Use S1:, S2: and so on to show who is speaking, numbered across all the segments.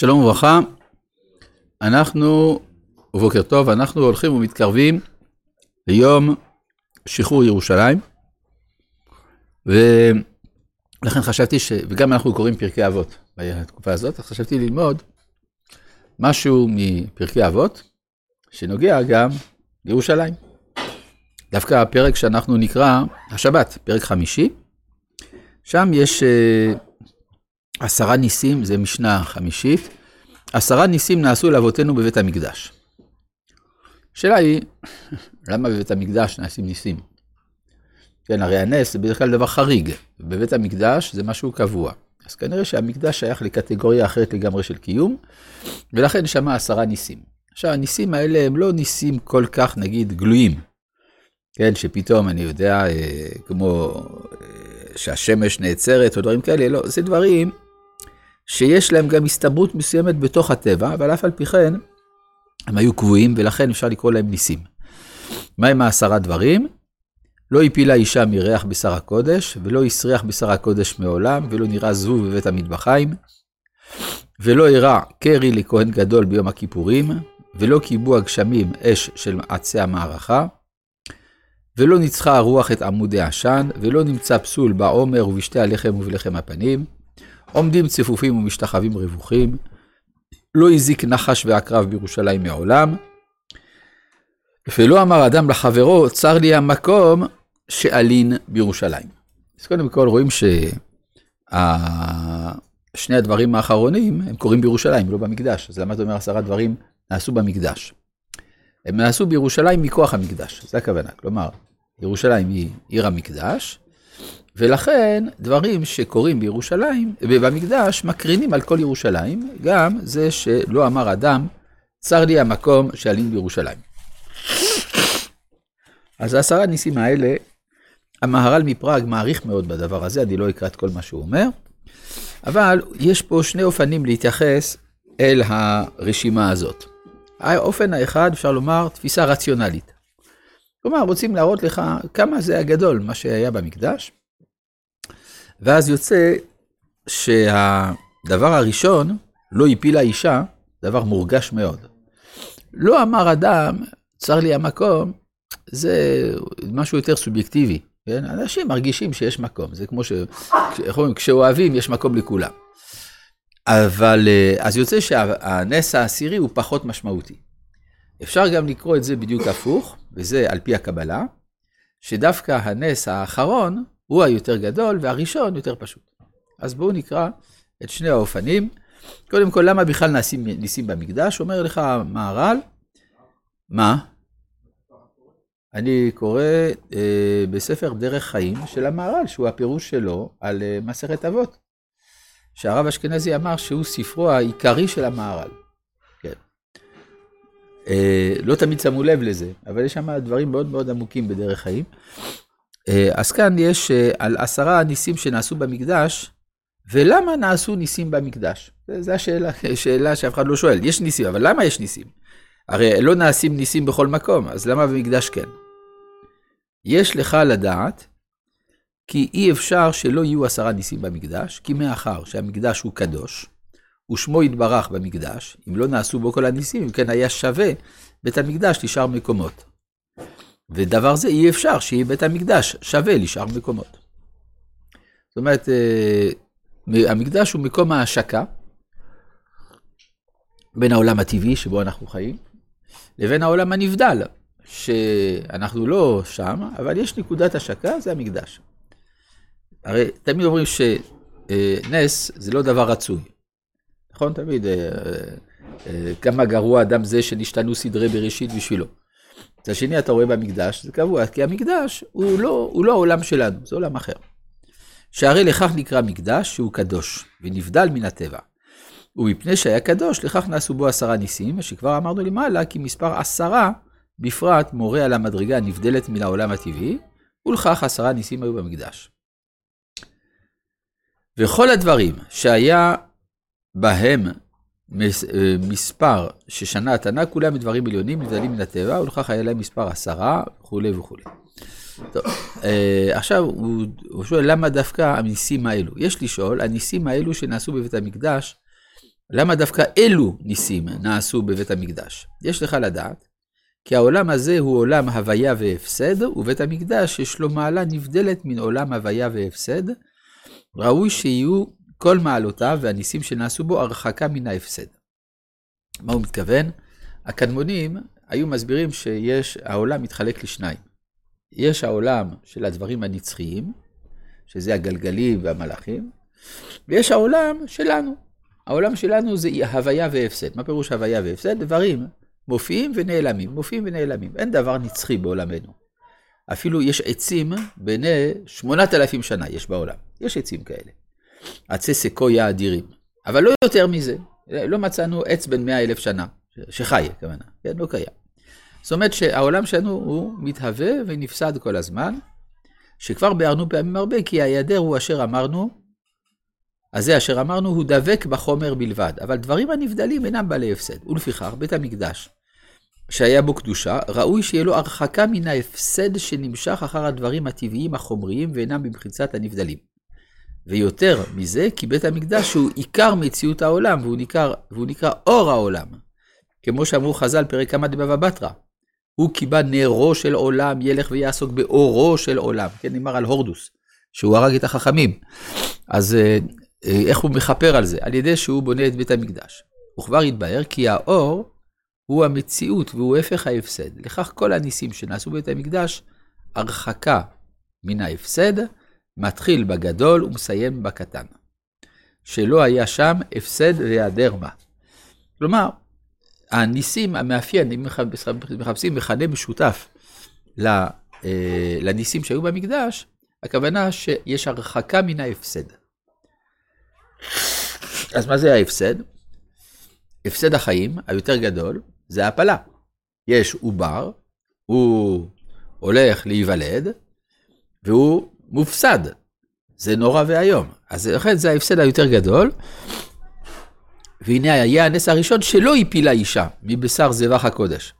S1: שלום וברכה, אנחנו, ובוקר טוב, אנחנו הולכים ומתקרבים ליום שחרור ירושלים, ולכן חשבתי ש... וגם אנחנו קוראים פרקי אבות בתקופה הזאת, אז חשבתי ללמוד משהו מפרקי אבות, שנוגע גם לירושלים. דווקא הפרק שאנחנו נקרא השבת, פרק חמישי, שם יש uh, עשרה ניסים, זה משנה חמישית, עשרה ניסים נעשו לאבותינו בבית המקדש. השאלה היא, למה בבית המקדש נעשים ניסים? כן, הרי הנס זה בדרך כלל דבר חריג, בבית המקדש זה משהו קבוע. אז כנראה שהמקדש שייך לקטגוריה אחרת לגמרי של קיום, ולכן שמע עשרה ניסים. עכשיו, הניסים האלה הם לא ניסים כל כך, נגיד, גלויים. כן, שפתאום, אני יודע, אה, כמו אה, שהשמש נעצרת או דברים כאלה, לא, זה דברים שיש להם גם הסתברות מסוימת בתוך הטבע, אבל אף על פי כן, הם היו קבועים, ולכן אפשר לקרוא להם ניסים. מהם העשרה דברים? לא הפילה אישה מריח בשר הקודש, ולא הסריח בשר הקודש מעולם, ולא נראה זבוב בבית המטבחיים, ולא אירע קרי לכהן גדול ביום הכיפורים, ולא קיבו הגשמים אש של עצי המערכה, ולא ניצחה הרוח את עמודי עשן, ולא נמצא פסול בעומר ובשתי הלחם ובלחם הפנים, עומדים צפופים ומשתחווים רווחים, לא הזיק נחש ועקרב בירושלים מעולם, ולא אמר אדם לחברו, צר לי המקום שאלין בירושלים. אז קודם כל רואים ששני הדברים האחרונים הם קורים בירושלים, לא במקדש. אז למה אתה אומר עשרה דברים נעשו במקדש? הם נעשו בירושלים מכוח המקדש, זה הכוונה. כלומר, ירושלים היא עיר המקדש, ולכן דברים שקורים בירושלים, ובמקדש, מקרינים על כל ירושלים, גם זה שלא אמר אדם, צר לי המקום שאלים בירושלים. אז העשרה ניסים האלה, המהר"ל מפראג מעריך מאוד בדבר הזה, אני לא אקרא את כל מה שהוא אומר, אבל יש פה שני אופנים להתייחס אל הרשימה הזאת. האופן האחד, אפשר לומר, תפיסה רציונלית. כלומר, רוצים להראות לך כמה זה הגדול, מה שהיה במקדש, ואז יוצא שהדבר הראשון, לא הפילה אישה, דבר מורגש מאוד. לא אמר אדם, צר לי המקום, זה משהו יותר סובייקטיבי. כן? אנשים מרגישים שיש מקום, זה כמו ש... איך אומרים, כשאוהבים יש מקום לכולם. אבל אה, אז יוצא שהנס העשירי הוא פחות משמעותי. אפשר גם לקרוא את זה בדיוק הפוך, וזה על פי הקבלה, שדווקא הנס האחרון הוא היותר גדול והראשון יותר פשוט. אז בואו נקרא את שני האופנים. קודם כל, למה בכלל נעשים ניסים במקדש? אומר לך מהר"ל, מה? אני קורא אה, בספר דרך חיים של המהר"ל, שהוא הפירוש שלו על אה, מסכת אבות. שהרב אשכנזי אמר שהוא ספרו העיקרי של המהר"ל. אה, לא תמיד שמו לב לזה, אבל יש שם דברים מאוד מאוד עמוקים בדרך חיים. אה, אז כאן יש אה, על עשרה ניסים שנעשו במקדש, ולמה נעשו ניסים במקדש? זו השאלה, שאלה שאף אחד לא שואל. יש ניסים, אבל למה יש ניסים? הרי לא נעשים ניסים בכל מקום, אז למה במקדש כן? יש לך לדעת כי אי אפשר שלא יהיו עשרה ניסים במקדש, כי מאחר שהמקדש הוא קדוש, ושמו יתברך במקדש, אם לא נעשו בו כל הניסים, אם כן היה שווה בית המקדש לשאר מקומות. ודבר זה אי אפשר שיהיה בית המקדש שווה לשאר מקומות. זאת אומרת, אה, המקדש הוא מקום ההשקה בין העולם הטבעי שבו אנחנו חיים, לבין העולם הנבדל, שאנחנו לא שם, אבל יש נקודת השקה, זה המקדש. הרי תמיד אומרים שנס זה לא דבר רצוי. נכון? תמיד, אה, אה, כמה גרוע אדם זה שנשתנו סדרי בראשית בשבילו. את השני אתה רואה במקדש, זה קבוע, כי המקדש הוא לא, הוא לא העולם שלנו, זה עולם אחר. שהרי לכך נקרא מקדש שהוא קדוש, ונבדל מן הטבע. ומפני שהיה קדוש, לכך נעשו בו עשרה ניסים, שכבר אמרנו למעלה, כי מספר עשרה, בפרט מורה על המדרגה הנבדלת מן העולם הטבעי, ולכך עשרה ניסים היו במקדש. וכל הדברים שהיה בהם אה, מספר ששנה התנא, כולם דברים עליונים, נבדלים מן הטבע, ולכך היה להם מספר עשרה, וכולי וכולי. טוב, אה, עכשיו הוא, הוא שואל למה דווקא הניסים האלו? יש לשאול, הניסים האלו שנעשו בבית המקדש, למה דווקא אלו ניסים נעשו בבית המקדש? יש לך לדעת כי העולם הזה הוא עולם הוויה והפסד, ובית המקדש יש לו מעלה נבדלת מן עולם הוויה והפסד. ראוי שיהיו כל מעלותיו והניסים שנעשו בו הרחקה מן ההפסד. מה הוא מתכוון? הקדמונים היו מסבירים שיש, העולם מתחלק לשניים. יש העולם של הדברים הנצחיים, שזה הגלגלים והמלאכים, ויש העולם שלנו. העולם שלנו זה הוויה והפסד. מה פירוש הוויה והפסד? דברים מופיעים ונעלמים, מופיעים ונעלמים. אין דבר נצחי בעולמנו. אפילו יש עצים בני שמונת אלפים שנה יש בעולם. יש עצים כאלה. עצי סקויה אדירים. אבל לא יותר מזה. לא מצאנו עץ בן מאה אלף שנה, שחי, הכוונה. כן, לא קיים. זאת אומרת שהעולם שלנו הוא מתהווה ונפסד כל הזמן, שכבר ביארנו פעמים הרבה, כי ההיעדר הוא אשר אמרנו, אז זה אשר אמרנו, הוא דבק בחומר בלבד, אבל דברים הנבדלים אינם בעלי הפסד. ולפיכך, בית המקדש, שהיה בו קדושה, ראוי שיהיה לו הרחקה מן ההפסד שנמשך אחר הדברים הטבעיים החומריים ואינם במחיצת הנבדלים. ויותר מזה, כי בית המקדש הוא עיקר מציאות העולם, והוא נקרא, והוא נקרא אור העולם. כמו שאמרו חז"ל, פרק כמה דבבא בתרא, הוא קיבה נרו של עולם, ילך ויעסוק באורו של עולם. כן, נאמר על הורדוס, שהוא הרג את החכמים. אז אה, אה, איך הוא מכפר על זה? על ידי שהוא בונה את בית המקדש. וכבר התבהר כי האור הוא המציאות והוא הפך ההפסד. לכך כל הניסים שנעשו בבית המקדש, הרחקה מן ההפסד, מתחיל בגדול ומסיים בקטן. שלא היה שם הפסד והיעדר מה. כלומר, הניסים המאפיין, אם מחפשים מכנה משותף אה, לניסים שהיו במקדש, הכוונה שיש הרחקה מן ההפסד. אז מה זה ההפסד? הפסד החיים היותר גדול זה הפלה. יש עובר, הוא הולך להיוולד, והוא מופסד. זה נורא ואיום. אז לכן זה ההפסד היותר גדול. והנה היה הנס הראשון שלא הפילה אישה מבשר זבח הקודש.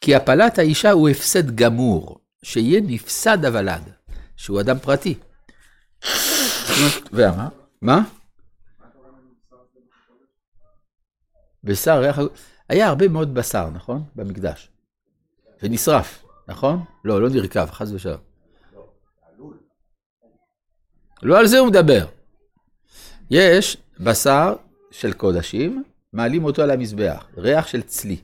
S1: כי הפלת האישה הוא הפסד גמור, שיהיה נפסד הוולד, שהוא אדם פרטי. ומה? מה? בשר. היה הרבה מאוד בשר, נכון? במקדש. ונשרף, נכון? לא, לא נרקב, חס ושלום. לא על זה הוא מדבר. יש בשר של קודשים, מעלים אותו על המזבח, ריח של צלי.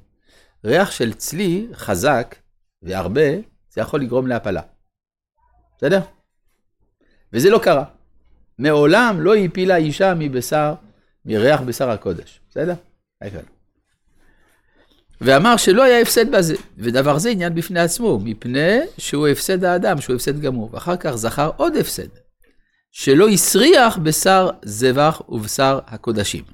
S1: ריח של צלי חזק והרבה, זה יכול לגרום להפלה. בסדר? וזה לא קרה. מעולם לא הפילה אישה מבשר, מריח בשר הקודש. בסדר? ואמר שלא היה הפסד בזה, ודבר זה עניין בפני עצמו, מפני שהוא הפסד האדם, שהוא הפסד גמור. ואחר כך זכר עוד הפסד, שלא הסריח בשר זבח ובשר הקודשים.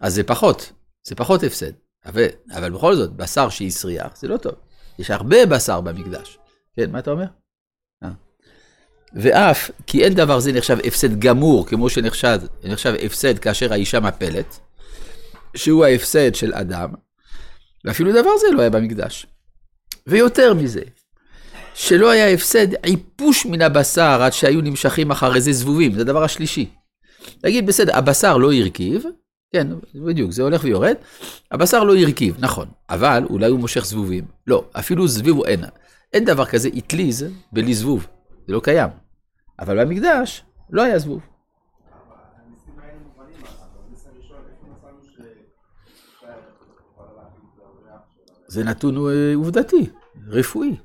S1: אז זה פחות, זה פחות הפסד. אבל, אבל בכל זאת, בשר שהסריח זה לא טוב. יש הרבה בשר במקדש. כן, מה אתה אומר? אה. ואף כי אין דבר זה נחשב הפסד גמור, כמו שנחשב נחשב הפסד כאשר האישה מפלת, שהוא ההפסד של אדם, ואפילו דבר זה לא היה במקדש. ויותר מזה, שלא היה הפסד עיפוש מן הבשר עד שהיו נמשכים אחרי זה זבובים, זה הדבר השלישי. להגיד, בסדר, הבשר לא הרכיב, כן, בדיוק, זה הולך ויורד, הבשר לא הרכיב, נכון, אבל אולי הוא מושך זבובים. לא, אפילו זביב אין. אין דבר כזה אטליז בלי זבוב, זה לא קיים. אבל במקדש לא היה זבוב. זה נתון אה, עובדתי, רפואי.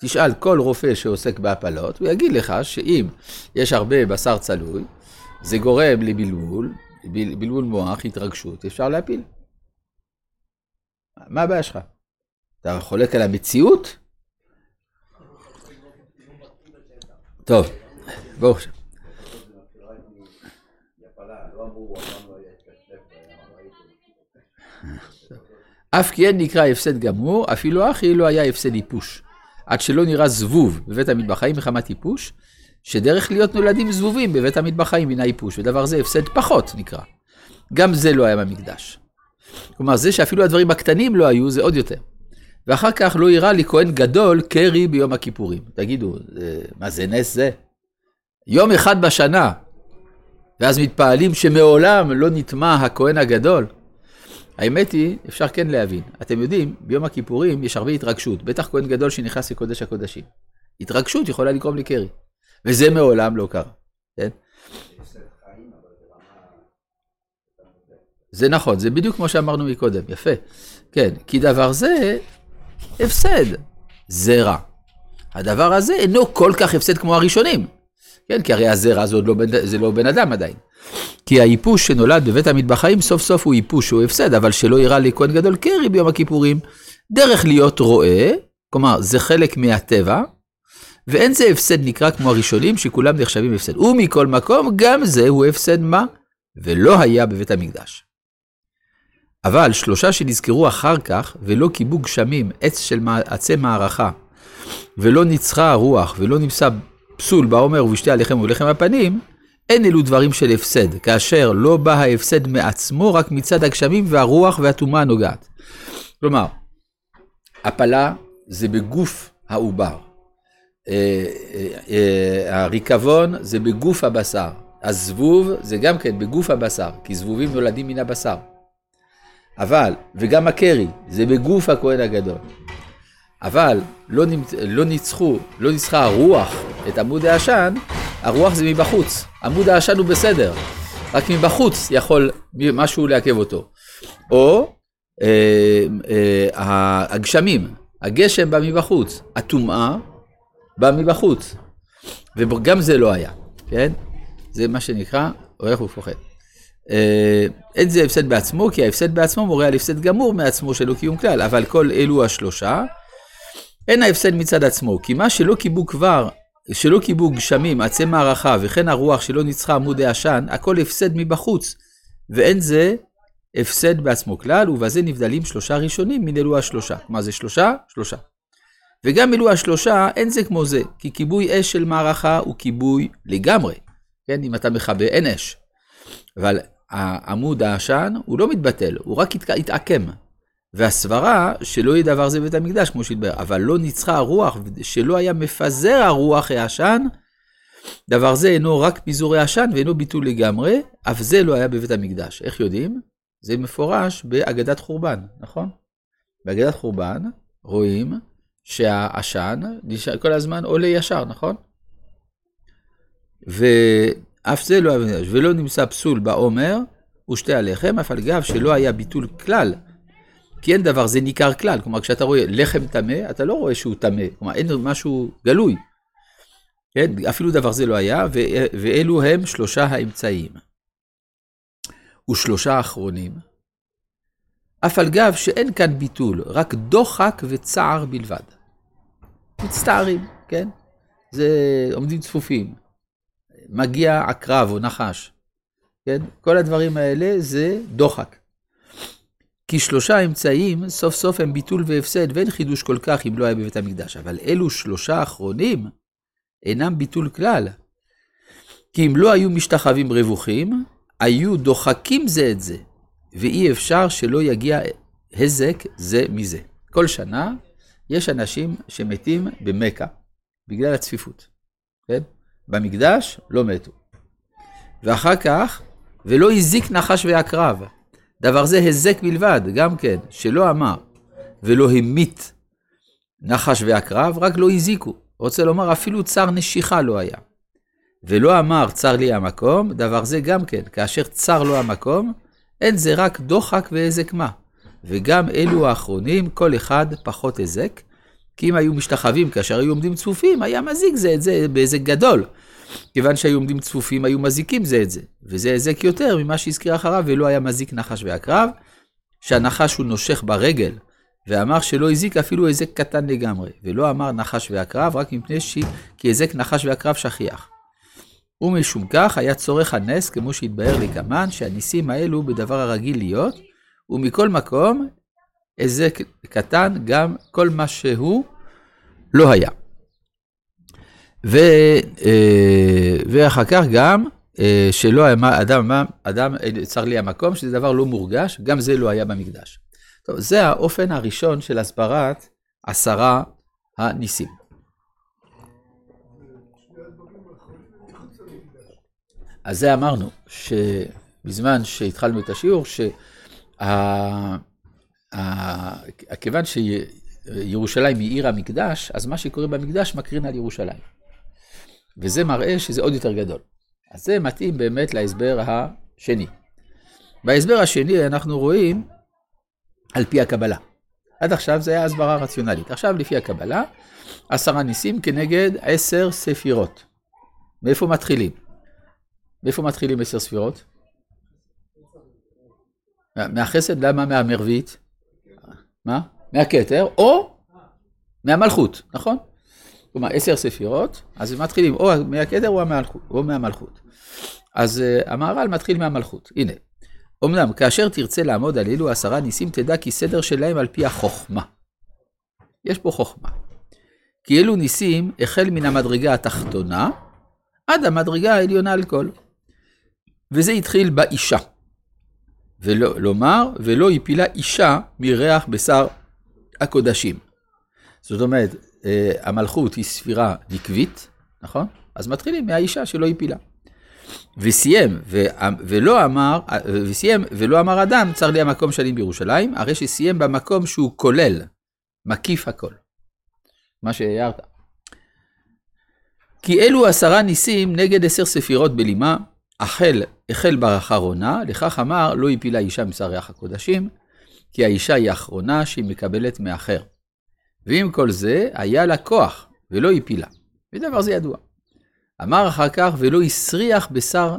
S1: תשאל כל רופא שעוסק בהפלות, הוא יגיד לך שאם יש הרבה בשר צלוי, זה גורם לבלבול, בלבול מוח, התרגשות, אפשר להפיל. מה הבעיה שלך? אתה חולק על המציאות? טוב, בואו. אף כי אין נקרא הפסד גמור, אפילו אחי לא היה הפסד איפוש. עד שלא נראה זבוב בבית המטבחיים מחמת איפוש, שדרך להיות נולדים זבובים בבית המטבחיים מן האיפוש, ודבר זה הפסד פחות נקרא. גם זה לא היה במקדש. כלומר, זה שאפילו הדברים הקטנים לא היו, זה עוד יותר. ואחר כך לא יראה לי כהן גדול קרי ביום הכיפורים. תגידו, מה זה נס זה? יום אחד בשנה ואז מתפעלים שמעולם לא נטמע הכהן הגדול. האמת היא, אפשר כן להבין. אתם יודעים, ביום הכיפורים יש הרבה התרגשות, בטח כהן גדול שנכנס לקודש הקודשים. התרגשות יכולה לגרום לקרי, וזה מעולם לא קרה, כן? זה נכון, זה בדיוק כמו שאמרנו מקודם, יפה. כן, כי דבר זה הפסד, זה רע. הדבר הזה אינו כל כך הפסד כמו הראשונים. כן, כי הרי הזרע זה, לא בן, זה לא בן אדם עדיין. כי האיפוש שנולד בבית המטבחיים, סוף סוף הוא איפוש שהוא הפסד, אבל שלא אירע לכהן גדול קרי ביום הכיפורים, דרך להיות רועה, כלומר, זה חלק מהטבע, ואין זה הפסד נקרא כמו הראשונים, שכולם נחשבים הפסד. ומכל מקום, גם זה הוא הפסד מה? ולא היה בבית המקדש. אבל שלושה שנזכרו אחר כך, ולא קיבו גשמים, עץ של עצי מערכה, ולא ניצחה הרוח, ולא נמסה פסול בעומר ובשתי הלחם ולחם הפנים, אין אלו דברים של הפסד, כאשר לא בא ההפסד מעצמו, רק מצד הגשמים והרוח והטומאה הנוגעת. כלומר, הפלה זה בגוף העובר. אה, אה, אה, הריקבון זה בגוף הבשר. הזבוב זה גם כן בגוף הבשר, כי זבובים נולדים מן הבשר. אבל, וגם הקרי, זה בגוף הכהן הגדול. אבל לא, נמצ... לא ניצחו, לא ניצחה הרוח את עמוד העשן, הרוח זה מבחוץ. עמוד העשן הוא בסדר, רק מבחוץ יכול משהו לעכב אותו. או אה, אה, הגשמים, הגשם בא מבחוץ, הטומאה בא מבחוץ. וגם זה לא היה, כן? זה מה שנקרא הולך ופוחד. אה, אין זה הפסד בעצמו, כי ההפסד בעצמו מורה על הפסד גמור מעצמו שלא קיום כלל, אבל כל אלו השלושה, אין ההפסד מצד עצמו, כי מה שלא קיבו כבר, שלא קיבו גשמים, עצי מערכה, וכן הרוח שלא ניצחה עמודי עשן, הכל הפסד מבחוץ, ואין זה הפסד בעצמו כלל, ובזה נבדלים שלושה ראשונים מן אלו השלושה. מה זה שלושה? שלושה. וגם אלו השלושה, אין זה כמו זה, כי כיבוי אש של מערכה הוא כיבוי לגמרי. כן, אם אתה מכבה, אין אש. אבל העמוד העשן הוא לא מתבטל, הוא רק התעקם. והסברה שלא יהיה דבר זה בבית המקדש, כמו שהתברר, אבל לא ניצחה הרוח, שלא היה מפזר הרוח העשן, דבר זה אינו רק פיזורי עשן ואינו ביטול לגמרי, אף זה לא היה בבית המקדש. איך יודעים? זה מפורש באגדת חורבן, נכון? באגדת חורבן רואים שהעשן כל הזמן עולה ישר, נכון? ואף זה לא היה ולא נמצא פסול בעומר ושתי הלחם, אף על גב שלא היה ביטול כלל כי אין דבר, זה ניכר כלל. כלומר, כשאתה רואה לחם טמא, אתה לא רואה שהוא טמא. כלומר, אין משהו גלוי. כן? אפילו דבר זה לא היה, ואלו הם שלושה האמצעים. ושלושה האחרונים, אף על גב שאין כאן ביטול, רק דוחק וצער בלבד. מצטערים, כן? זה עומדים צפופים. מגיע עקרב או נחש, כן? כל הדברים האלה זה דוחק. כי שלושה אמצעים, סוף סוף הם ביטול והפסד, ואין חידוש כל כך אם לא היה בבית המקדש. אבל אלו שלושה אחרונים אינם ביטול כלל. כי אם לא היו משתחווים רווחים, היו דוחקים זה את זה, ואי אפשר שלא יגיע הזק זה מזה. כל שנה יש אנשים שמתים במכה, בגלל הצפיפות, כן? במקדש לא מתו. ואחר כך, ולא הזיק נחש ועקרב. דבר זה הזק בלבד, גם כן, שלא אמר, ולא המית נחש ועקרב, רק לא הזיקו. רוצה לומר, אפילו צר נשיכה לא היה. ולא אמר, צר לי המקום, דבר זה גם כן, כאשר צר לו המקום, אין זה רק דוחק והזק מה. וגם אלו האחרונים, כל אחד פחות הזק, כי אם היו משתחווים כאשר היו עומדים צפופים, היה מזיק זה את זה בהזק גדול. כיוון שהיו עומדים צפופים, היו מזיקים זה את זה. וזה היזק יותר ממה שהזכיר אחריו, ולא היה מזיק נחש ועקרב, שהנחש הוא נושך ברגל, ואמר שלא הזיק אפילו היזק קטן לגמרי, ולא אמר נחש ועקרב, רק מפני ש... כי היזק נחש ועקרב שכיח. ומשום כך היה צורך הנס, כמו שהתבהר לי כמן, שהניסים האלו בדבר הרגיל להיות, ומכל מקום, היזק קטן גם כל מה שהוא לא היה. ו, אה, ואחר כך גם, אה, שלא היה אדם, אדם צר לי המקום, שזה דבר לא מורגש, גם זה לא היה במקדש. טוב, זה האופן הראשון של הסברת עשרה הניסים. אז זה אמרנו, שבזמן שהתחלנו את השיעור, שכיוון שירושלים היא עיר המקדש, אז מה שקורה במקדש מקרין על ירושלים. וזה מראה שזה עוד יותר גדול. אז זה מתאים באמת להסבר השני. בהסבר השני אנחנו רואים על פי הקבלה. עד עכשיו זה היה הסברה רציונלית. עכשיו לפי הקבלה, עשרה ניסים כנגד עשר ספירות. מאיפה מתחילים? מאיפה מתחילים עשר ספירות? מהחסד, למה מהמרבית? מה? מהכתר, או מהמלכות, נכון? כלומר, עשר ספירות, אז מתחילים או מהכתר או, או מהמלכות. אז uh, המהר"ל מתחיל מהמלכות, הנה. אמנם, כאשר תרצה לעמוד על אלו עשרה ניסים, תדע כי סדר שלהם על פי החוכמה. יש פה חוכמה. כי אלו ניסים החל מן המדרגה התחתונה עד המדרגה העליונה על כל. וזה התחיל באישה. ולומר, ולא הפילה אישה מריח בשר הקודשים. זאת אומרת, המלכות היא ספירה נקבית, נכון? אז מתחילים מהאישה שלא הפילה. וסיים, ו, ולא אמר, וסיים, ולא אמר אדם, צר לי המקום שאני בירושלים, הרי שסיים במקום שהוא כולל, מקיף הכל. מה שהערת. כי אלו עשרה ניסים נגד עשר ספירות בלימה, החל, החל באחרונה, לכך אמר, לא הפילה אישה משר ריח הקודשים, כי האישה היא האחרונה שהיא מקבלת מאחר. ועם כל זה, היה לה כוח, ולא הפילה. ודבר זה ידוע. אמר אחר כך, ולא הסריח בשר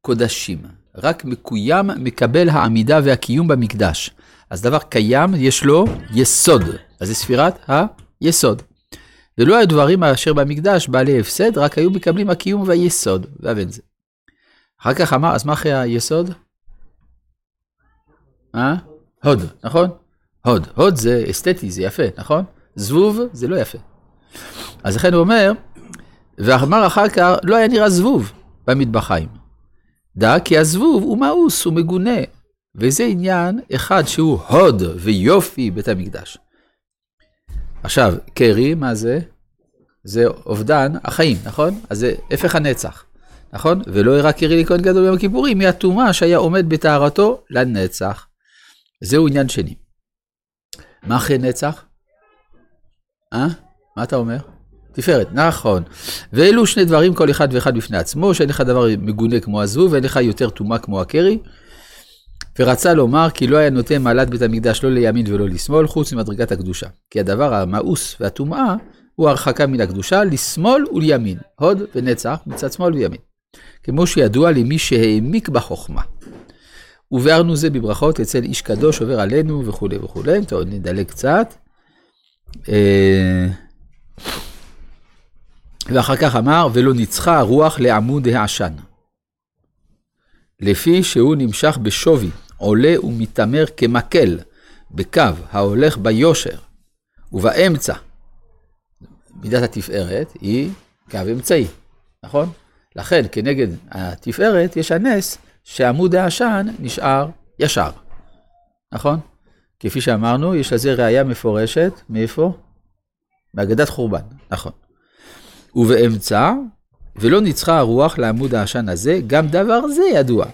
S1: קודשים, רק מקוים מקבל העמידה והקיום במקדש. אז דבר קיים, יש לו יסוד. אז זה ספירת היסוד. ולא היו דברים אשר במקדש בעלי הפסד, רק היו מקבלים הקיום והיסוד, ואבן זה. אחר כך אמר, אז מה אחרי היסוד? אה? הוד, נכון? הוד. הוד זה אסתטי, זה יפה, נכון? זבוב זה לא יפה. אז לכן הוא אומר, ואמר אחר כך, לא היה נראה זבוב במטבחיים. דע כי הזבוב הוא מאוס, הוא מגונה, וזה עניין אחד שהוא הוד ויופי בית המקדש. עכשיו, קרי, מה זה? זה אובדן החיים, נכון? אז זה הפך הנצח, נכון? ולא הראה קרי לכהן גדול ביום הכיפורים, מהטומאה שהיה עומד בטהרתו לנצח. זהו עניין שני. מה אחרי נצח? אה? מה אתה אומר? תפארת, נכון. ואלו שני דברים, כל אחד ואחד בפני עצמו, שאין לך דבר מגונה כמו הזבוב, ואין לך יותר טומאה כמו הקרי. ורצה לומר כי לא היה נותן מעלת בית המקדש לא לימין ולא לשמאל, חוץ ממדרגת הקדושה. כי הדבר המאוס והטומאה הוא הרחקה מן הקדושה לשמאל ולימין, הוד ונצח מצד שמאל וימין. כמו שידוע למי שהעמיק בחוכמה. וביארנו זה בברכות אצל איש קדוש עובר עלינו וכולי וכולי. טוב, נדלג קצת. אה, ואחר כך אמר, ולא ניצחה הרוח לעמוד העשן. לפי שהוא נמשך בשווי, עולה ומתעמר כמקל, בקו ההולך ביושר, ובאמצע. מידת התפארת היא קו אמצעי, נכון? לכן, כנגד התפארת יש הנס שעמוד העשן נשאר ישר, נכון? כפי שאמרנו, יש לזה ראייה מפורשת, מאיפה? מאגדת חורבן, נכון. ובאמצע, ולא ניצחה הרוח לעמוד העשן הזה, גם דבר זה ידוע.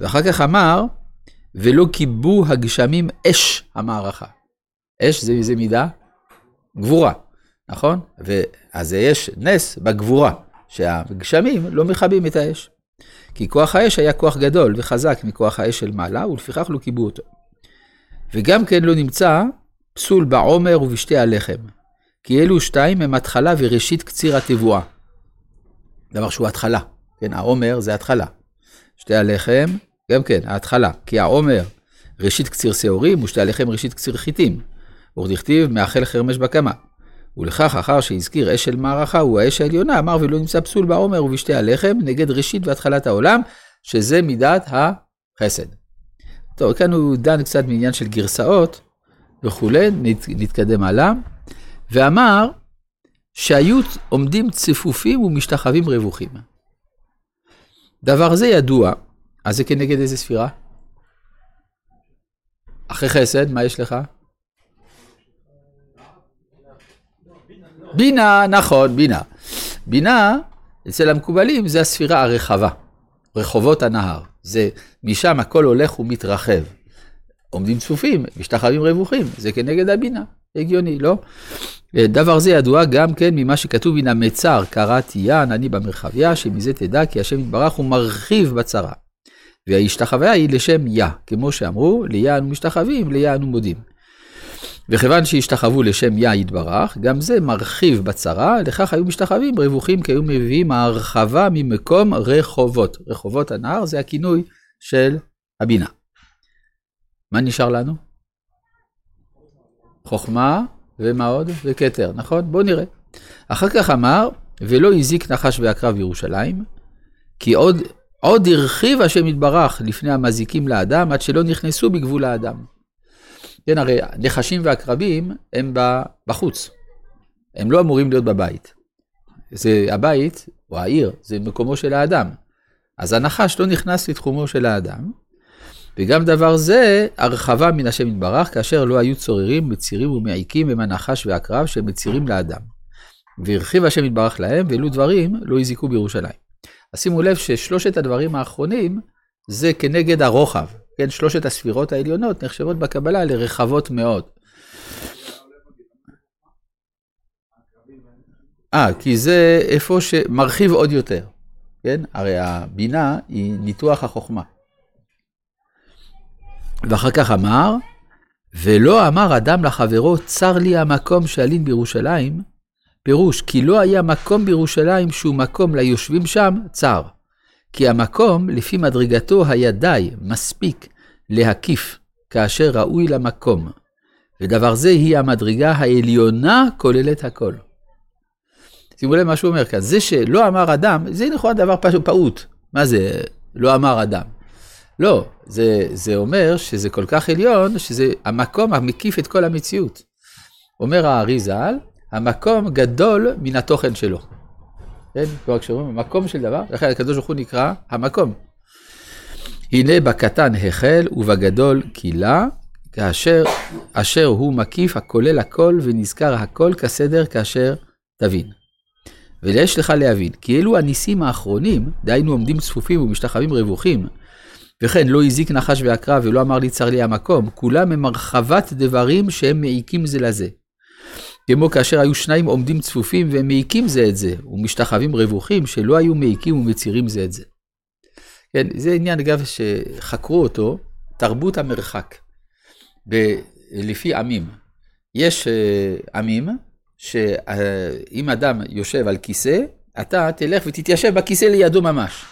S1: ואחר כך אמר, ולא כיבו הגשמים אש המערכה. אש זה איזה מידה? גבורה, נכון? אז יש נס בגבורה, שהגשמים לא מכבים את האש. כי כוח האש היה כוח גדול וחזק מכוח האש של מעלה, ולפיכך לא כיבו אותו. וגם כן לא נמצא פסול בעומר ובשתי הלחם, כי אלו שתיים הם התחלה וראשית קציר התבואה. דבר שהוא התחלה, כן, העומר זה התחלה. שתי הלחם, גם כן, ההתחלה, כי העומר ראשית קציר שעורים ושתי הלחם ראשית קציר חיטים. וכדכתיב מאחל חרמש בקמה. ולכך אחר שהזכיר אש של מערכה הוא האש העליונה, אמר ולא נמצא פסול בעומר ובשתי הלחם נגד ראשית והתחלת העולם, שזה מידת החסד. טוב, כאן הוא דן קצת מעניין של גרסאות וכולי, נת, נתקדם הלאה. ואמר שהיו עומדים צפופים ומשתחווים רווחים. דבר זה ידוע, אז זה כנגד איזה ספירה? אחרי חסד, מה יש לך? בינה, נכון, בינה. בינה, אצל המקובלים זה הספירה הרחבה. רחובות הנהר. זה, משם הכל הולך ומתרחב. עומדים צפופים, משתחווים רווחים, זה כנגד הבינה, הגיוני, לא? דבר זה ידוע גם כן ממה שכתוב מן המצר, קראתי יען אני במרחביה, שמזה תדע כי השם יתברך הוא מרחיב בצרה. וההשתחוויה היא לשם יה, כמו שאמרו, ליה אנו משתחווים, ליה אנו מודים. וכיוון שהשתחוו לשם יה יתברך, גם זה מרחיב בצרה, לכך היו משתחווים רווחים כי היו מביאים ההרחבה ממקום רחובות. רחובות הנהר זה הכינוי של הבינה. מה נשאר לנו? חוכמה ומה עוד? וכתר, נכון? בואו נראה. אחר כך אמר, ולא הזיק נחש ועקרב בירושלים, כי עוד, עוד הרחיב השם יתברך לפני המזיקים לאדם, עד שלא נכנסו בגבול האדם. כן, הרי נחשים ועקרבים הם בחוץ, הם לא אמורים להיות בבית. זה הבית, או העיר, זה מקומו של האדם. אז הנחש לא נכנס לתחומו של האדם, וגם דבר זה, הרחבה מן השם יתברך, כאשר לא היו צוררים, מצירים ומעיקים הם הנחש והקרב שמצירים לאדם. והרחיב השם יתברך להם, ואלו דברים לא הזיקו בירושלים. אז שימו לב ששלושת הדברים האחרונים זה כנגד הרוחב. כן, שלושת הספירות העליונות נחשבות בקבלה לרחבות מאוד. אה, כי זה איפה שמרחיב עוד יותר, כן? הרי הבינה היא ניתוח החוכמה. ואחר כך אמר, ולא אמר אדם לחברו, צר לי המקום שאלין בירושלים, פירוש, כי לא היה מקום בירושלים שהוא מקום ליושבים שם, צר. כי המקום, לפי מדרגתו, היה די, מספיק, להקיף, כאשר ראוי למקום. ודבר זה היא המדרגה העליונה כוללת הכל. שימו לב מה שהוא אומר כאן, זה שלא אמר אדם, זה לכאורה דבר פעוט. מה זה לא אמר אדם? לא, זה, זה אומר שזה כל כך עליון, שזה המקום המקיף את כל המציאות. אומר הארי ז"ל, המקום גדול מן התוכן שלו. כן? כלומר, כשאומרים מקום של דבר, לכן הקדוש ברוך הוא נקרא המקום. הנה בקטן החל ובגדול קילה, כאשר אשר הוא מקיף הכולל הכל ונזכר הכל כסדר כאשר תבין. ויש לך להבין, כי אלו הניסים האחרונים, דהיינו עומדים צפופים ומשתחווים רווחים, וכן לא הזיק נחש ועקרב ולא אמר לי צר לי המקום, כולם הם הרחבת דברים שהם מעיקים זה לזה. כמו כאשר היו שניים עומדים צפופים והם מעיקים זה את זה, ומשתחווים רווחים שלא היו מעיקים ומצירים זה את זה. כן, זה עניין אגב שחקרו אותו, תרבות המרחק, ב- לפי עמים. יש uh, עמים שאם אדם יושב על כיסא, אתה תלך ותתיישב בכיסא לידו ממש.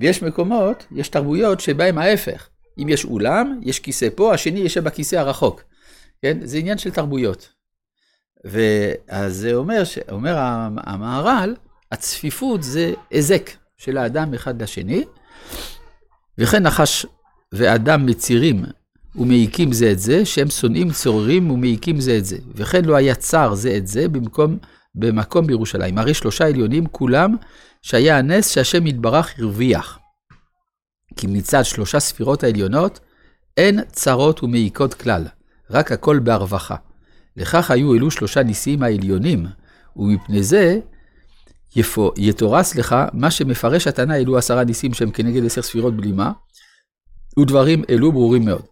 S1: ויש מקומות, יש תרבויות שבהם ההפך. אם יש אולם, יש כיסא פה, השני יושב בכיסא הרחוק. כן? זה עניין של תרבויות. ואז זה אומר, אומר המהר"ל, הצפיפות זה היזק של האדם אחד לשני, וכן נחש ואדם מצירים ומעיקים זה את זה, שהם שונאים צוררים ומעיקים זה את זה. וכן לא היה צר זה את זה במקום, במקום בירושלים. הרי שלושה עליונים כולם שהיה הנס שהשם יתברך הרוויח. כי מצד שלושה ספירות העליונות אין צרות ומעיקות כלל, רק הכל בהרווחה. לכך היו אלו שלושה ניסים העליונים, ומפני זה יתורס לך מה שמפרש התנא אלו עשרה ניסים שהם כנגד עשר ספירות בלימה, ודברים אלו ברורים מאוד.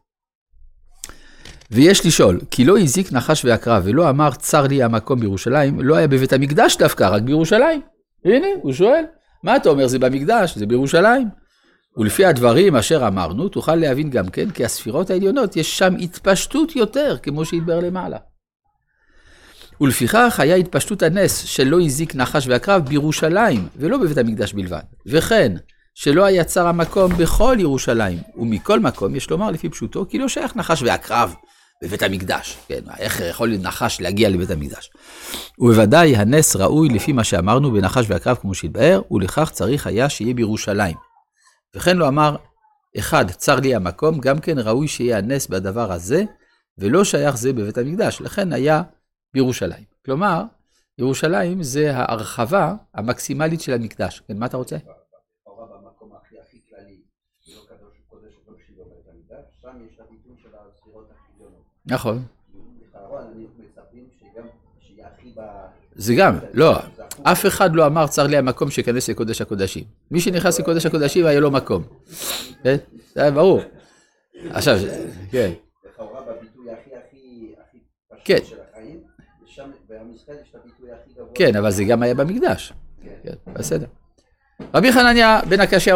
S1: ויש לשאול, כי לא הזיק נחש ועקרב ולא אמר צר לי המקום בירושלים, לא היה בבית המקדש דווקא, רק בירושלים. הנה, הוא שואל, מה אתה אומר, זה במקדש, זה בירושלים. ולפי הדברים אשר אמרנו, תוכל להבין גם כן, כי הספירות העליונות, יש שם התפשטות יותר, כמו שהתברר למעלה. ולפיכך היה התפשטות הנס שלא הזיק נחש ועקרב בירושלים, ולא בבית המקדש בלבד. וכן, שלא היה צר המקום בכל ירושלים, ומכל מקום יש לומר לפי פשוטו, כי לא שייך נחש ועקרב בבית המקדש. כן, איך יכול נחש להגיע לבית המקדש? ובוודאי הנס ראוי לפי מה שאמרנו בנחש ועקרב כמו שהתבאר, ולכך צריך היה שיהיה בירושלים. וכן לא אמר, אחד, צר לי המקום, גם כן ראוי שיהיה הנס בדבר הזה, ולא שייך זה בבית המקדש, לכן היה בירושלים. כלומר, ירושלים זה ההרחבה המקסימלית של המקדש. כן, מה אתה רוצה? נכון. זה גם, לא, אף אחד לא אמר צר לי המקום שייכנס לקודש הקודשים. מי שנכנס לקודש הקודשים היה לו מקום. כן? זה היה ברור. עכשיו, כן.
S2: לכאורה בביטוי הכי הכי הכי
S1: כן.
S2: פשוט של יש את הביטוי הכי גבוה.
S1: כן, אבל זה גם היה במקדש.
S2: כן.
S1: כן, בסדר. רבי חנניה בן הקשיא